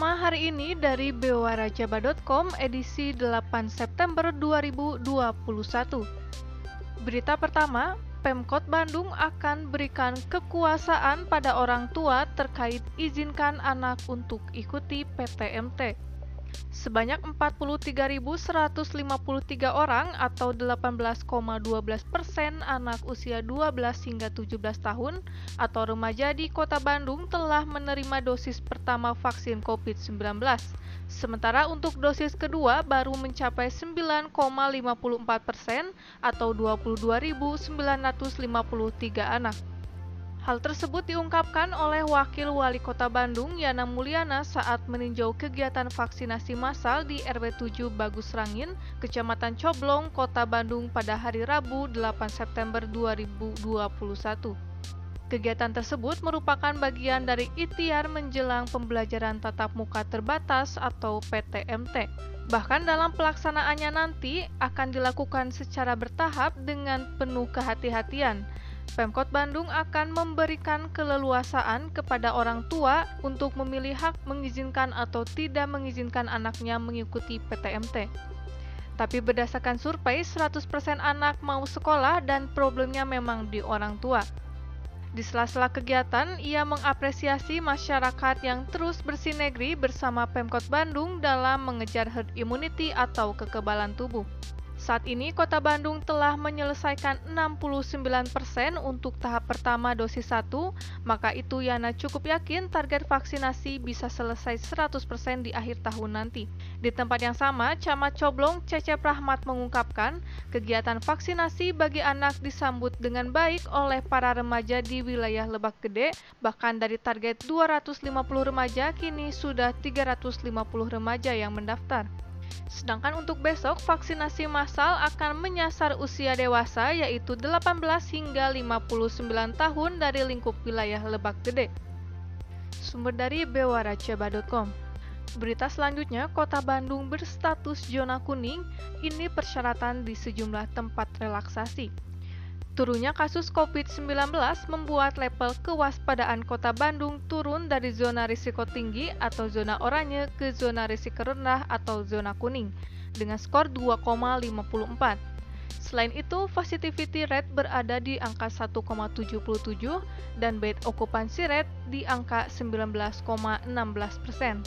pertama hari ini dari bewarajaba.com edisi 8 September 2021. Berita pertama, Pemkot Bandung akan berikan kekuasaan pada orang tua terkait izinkan anak untuk ikuti PTMT. Sebanyak 43.153 orang atau 18,12 persen anak usia 12 hingga 17 tahun atau remaja di kota Bandung telah menerima dosis pertama vaksin COVID-19 Sementara untuk dosis kedua baru mencapai 9,54 persen atau 22.953 anak. Hal tersebut diungkapkan oleh Wakil Wali Kota Bandung Yana Mulyana saat meninjau kegiatan vaksinasi massal di RW 7 Bagus Rangin, Kecamatan Coblong, Kota Bandung pada hari Rabu 8 September 2021. Kegiatan tersebut merupakan bagian dari ikhtiar menjelang pembelajaran tatap muka terbatas atau PTMT. Bahkan dalam pelaksanaannya nanti akan dilakukan secara bertahap dengan penuh kehati-hatian. Pemkot Bandung akan memberikan keleluasaan kepada orang tua untuk memilih hak mengizinkan atau tidak mengizinkan anaknya mengikuti PTMT. Tapi berdasarkan survei, 100% anak mau sekolah dan problemnya memang di orang tua. Di sela-sela kegiatan, ia mengapresiasi masyarakat yang terus bersinergi bersama Pemkot Bandung dalam mengejar herd immunity atau kekebalan tubuh. Saat ini, Kota Bandung telah menyelesaikan 69% untuk tahap pertama dosis 1, maka itu Yana cukup yakin target vaksinasi bisa selesai 100% di akhir tahun nanti. Di tempat yang sama, Camat Coblong Cecep Rahmat mengungkapkan, kegiatan vaksinasi bagi anak disambut dengan baik oleh para remaja di wilayah Lebak Gede, bahkan dari target 250 remaja, kini sudah 350 remaja yang mendaftar. Sedangkan untuk besok, vaksinasi massal akan menyasar usia dewasa yaitu 18 hingga 59 tahun dari lingkup wilayah Lebak Gede. Sumber dari bewaraceba.com Berita selanjutnya, Kota Bandung berstatus zona kuning, ini persyaratan di sejumlah tempat relaksasi. Turunnya kasus COVID-19 membuat level kewaspadaan Kota Bandung turun dari zona risiko tinggi atau zona oranye ke zona risiko rendah atau zona kuning dengan skor 2,54. Selain itu, positivity rate berada di angka 1,77 dan bed occupancy rate di angka 19,16 persen.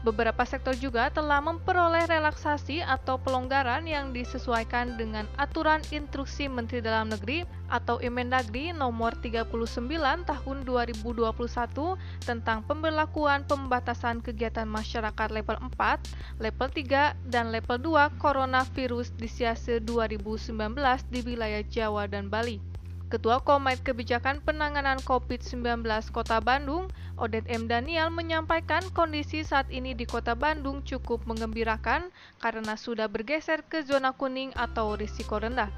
Beberapa sektor juga telah memperoleh relaksasi atau pelonggaran yang disesuaikan dengan aturan instruksi Menteri Dalam Negeri atau Imendagri nomor 39 tahun 2021 tentang pemberlakuan pembatasan kegiatan masyarakat level 4, level 3, dan level 2 coronavirus di Siase 2019 di wilayah Jawa dan Bali. Ketua Komite Kebijakan Penanganan COVID-19 Kota Bandung, Odet M. Daniel menyampaikan kondisi saat ini di Kota Bandung cukup mengembirakan karena sudah bergeser ke zona kuning atau risiko rendah.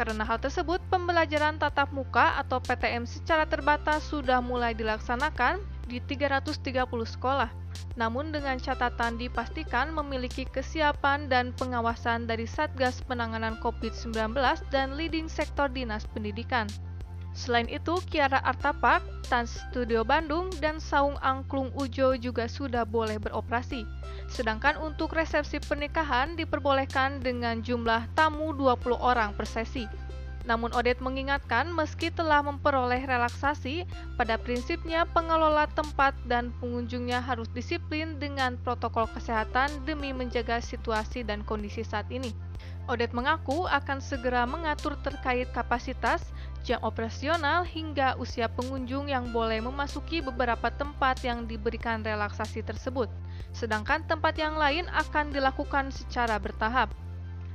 Karena hal tersebut, pembelajaran tatap muka atau PTM secara terbatas sudah mulai dilaksanakan di 330 sekolah. Namun dengan catatan dipastikan memiliki kesiapan dan pengawasan dari Satgas Penanganan COVID-19 dan leading sektor Dinas Pendidikan. Selain itu, Kiara Artapak, Trans Studio Bandung, dan Saung Angklung Ujo juga sudah boleh beroperasi. Sedangkan untuk resepsi pernikahan diperbolehkan dengan jumlah tamu 20 orang per sesi. Namun Odet mengingatkan meski telah memperoleh relaksasi, pada prinsipnya pengelola tempat dan pengunjungnya harus disiplin dengan protokol kesehatan demi menjaga situasi dan kondisi saat ini. Odet mengaku akan segera mengatur terkait kapasitas, jam operasional, hingga usia pengunjung yang boleh memasuki beberapa tempat yang diberikan relaksasi tersebut. Sedangkan tempat yang lain akan dilakukan secara bertahap.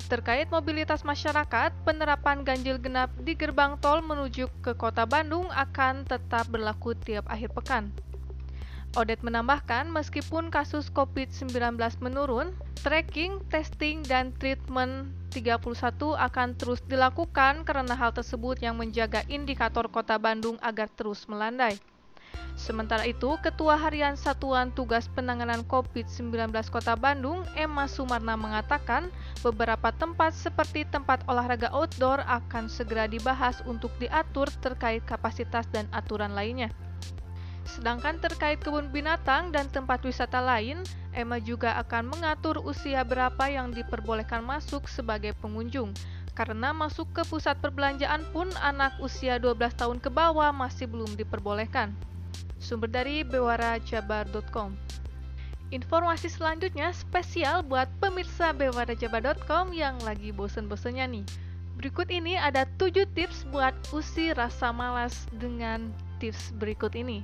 Terkait mobilitas masyarakat, penerapan ganjil genap di gerbang tol menuju ke kota Bandung akan tetap berlaku tiap akhir pekan. Odet menambahkan, meskipun kasus COVID-19 menurun, tracking, testing, dan treatment 31 akan terus dilakukan karena hal tersebut yang menjaga indikator kota Bandung agar terus melandai. Sementara itu, Ketua Harian Satuan Tugas Penanganan COVID-19 Kota Bandung, Emma Sumarna mengatakan beberapa tempat seperti tempat olahraga outdoor akan segera dibahas untuk diatur terkait kapasitas dan aturan lainnya. Sedangkan terkait kebun binatang dan tempat wisata lain, Emma juga akan mengatur usia berapa yang diperbolehkan masuk sebagai pengunjung. Karena masuk ke pusat perbelanjaan pun anak usia 12 tahun ke bawah masih belum diperbolehkan. Sumber dari bewarajabar.com Informasi selanjutnya spesial buat pemirsa bewarajabar.com yang lagi bosen-bosennya nih. Berikut ini ada 7 tips buat usir rasa malas dengan tips berikut ini.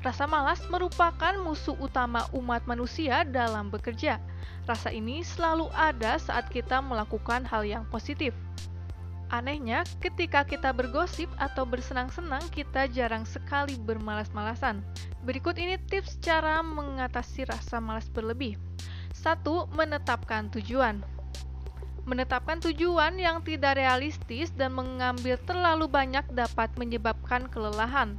Rasa malas merupakan musuh utama umat manusia dalam bekerja. Rasa ini selalu ada saat kita melakukan hal yang positif. Anehnya, ketika kita bergosip atau bersenang-senang, kita jarang sekali bermalas-malasan. Berikut ini tips cara mengatasi rasa malas berlebih. 1. Menetapkan tujuan. Menetapkan tujuan yang tidak realistis dan mengambil terlalu banyak dapat menyebabkan kelelahan.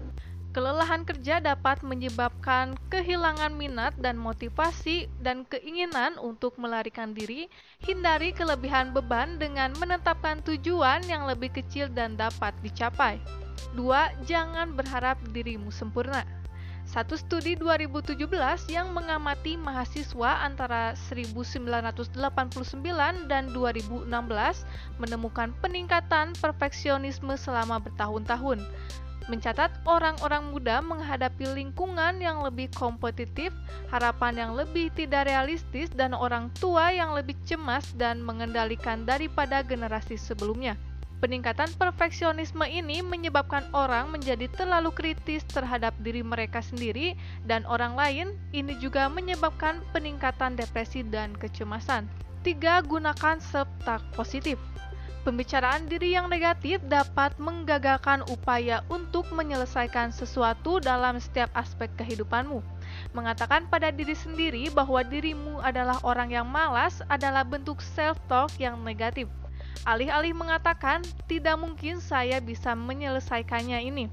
Kelelahan kerja dapat menyebabkan kehilangan minat dan motivasi dan keinginan untuk melarikan diri. Hindari kelebihan beban dengan menetapkan tujuan yang lebih kecil dan dapat dicapai. 2. Jangan berharap dirimu sempurna. Satu studi 2017 yang mengamati mahasiswa antara 1989 dan 2016 menemukan peningkatan perfeksionisme selama bertahun-tahun mencatat orang-orang muda menghadapi lingkungan yang lebih kompetitif, harapan yang lebih tidak realistis, dan orang tua yang lebih cemas dan mengendalikan daripada generasi sebelumnya. Peningkatan perfeksionisme ini menyebabkan orang menjadi terlalu kritis terhadap diri mereka sendiri dan orang lain. Ini juga menyebabkan peningkatan depresi dan kecemasan. 3. Gunakan self-talk positif. Pembicaraan diri yang negatif dapat menggagalkan upaya untuk menyelesaikan sesuatu dalam setiap aspek kehidupanmu. Mengatakan pada diri sendiri bahwa dirimu adalah orang yang malas adalah bentuk self-talk yang negatif. Alih-alih mengatakan, "Tidak mungkin saya bisa menyelesaikannya ini."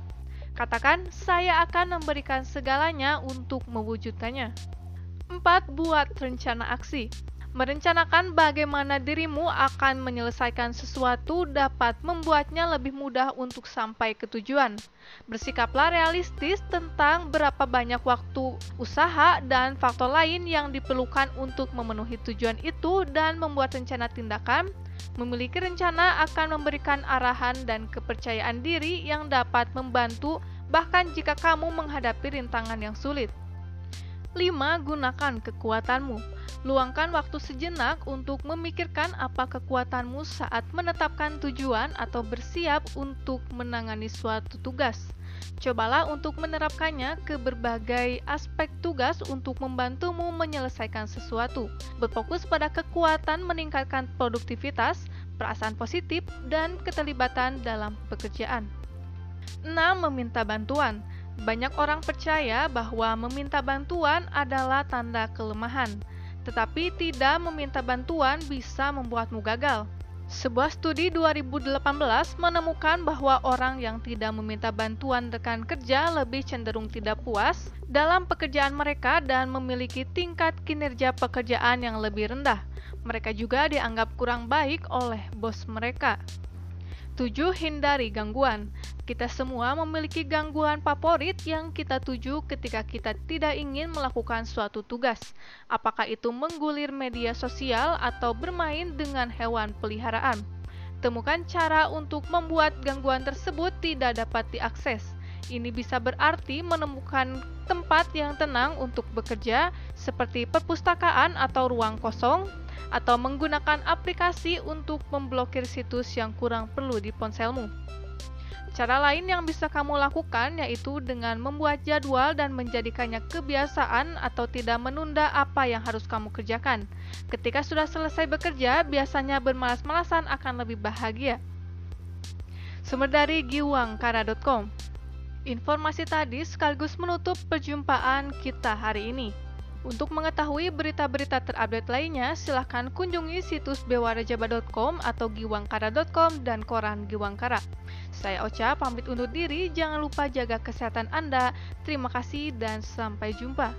Katakan, "Saya akan memberikan segalanya untuk mewujudkannya." 4. Buat rencana aksi. Merencanakan bagaimana dirimu akan menyelesaikan sesuatu dapat membuatnya lebih mudah untuk sampai ke tujuan. Bersikaplah realistis tentang berapa banyak waktu, usaha, dan faktor lain yang diperlukan untuk memenuhi tujuan itu dan membuat rencana tindakan. Memiliki rencana akan memberikan arahan dan kepercayaan diri yang dapat membantu bahkan jika kamu menghadapi rintangan yang sulit. 5. Gunakan kekuatanmu. Luangkan waktu sejenak untuk memikirkan apa kekuatanmu saat menetapkan tujuan atau bersiap untuk menangani suatu tugas. Cobalah untuk menerapkannya ke berbagai aspek tugas untuk membantumu menyelesaikan sesuatu. Berfokus pada kekuatan meningkatkan produktivitas, perasaan positif, dan keterlibatan dalam pekerjaan. 6. Meminta bantuan. Banyak orang percaya bahwa meminta bantuan adalah tanda kelemahan, tetapi tidak meminta bantuan bisa membuatmu gagal. Sebuah studi 2018 menemukan bahwa orang yang tidak meminta bantuan rekan kerja lebih cenderung tidak puas dalam pekerjaan mereka dan memiliki tingkat kinerja pekerjaan yang lebih rendah. Mereka juga dianggap kurang baik oleh bos mereka. 7. Hindari gangguan. Kita semua memiliki gangguan favorit yang kita tuju ketika kita tidak ingin melakukan suatu tugas. Apakah itu menggulir media sosial atau bermain dengan hewan peliharaan. Temukan cara untuk membuat gangguan tersebut tidak dapat diakses. Ini bisa berarti menemukan tempat yang tenang untuk bekerja, seperti perpustakaan atau ruang kosong, atau menggunakan aplikasi untuk memblokir situs yang kurang perlu di ponselmu. Cara lain yang bisa kamu lakukan yaitu dengan membuat jadwal dan menjadikannya kebiasaan atau tidak menunda apa yang harus kamu kerjakan. Ketika sudah selesai bekerja, biasanya bermalas-malasan akan lebih bahagia. Sumber dari giwangkara.com Informasi tadi sekaligus menutup perjumpaan kita hari ini. Untuk mengetahui berita-berita terupdate lainnya, silahkan kunjungi situs bewarajaba.com atau giwangkara.com dan koran Giwangkara. Saya Ocha, pamit undur diri. Jangan lupa jaga kesehatan Anda. Terima kasih dan sampai jumpa.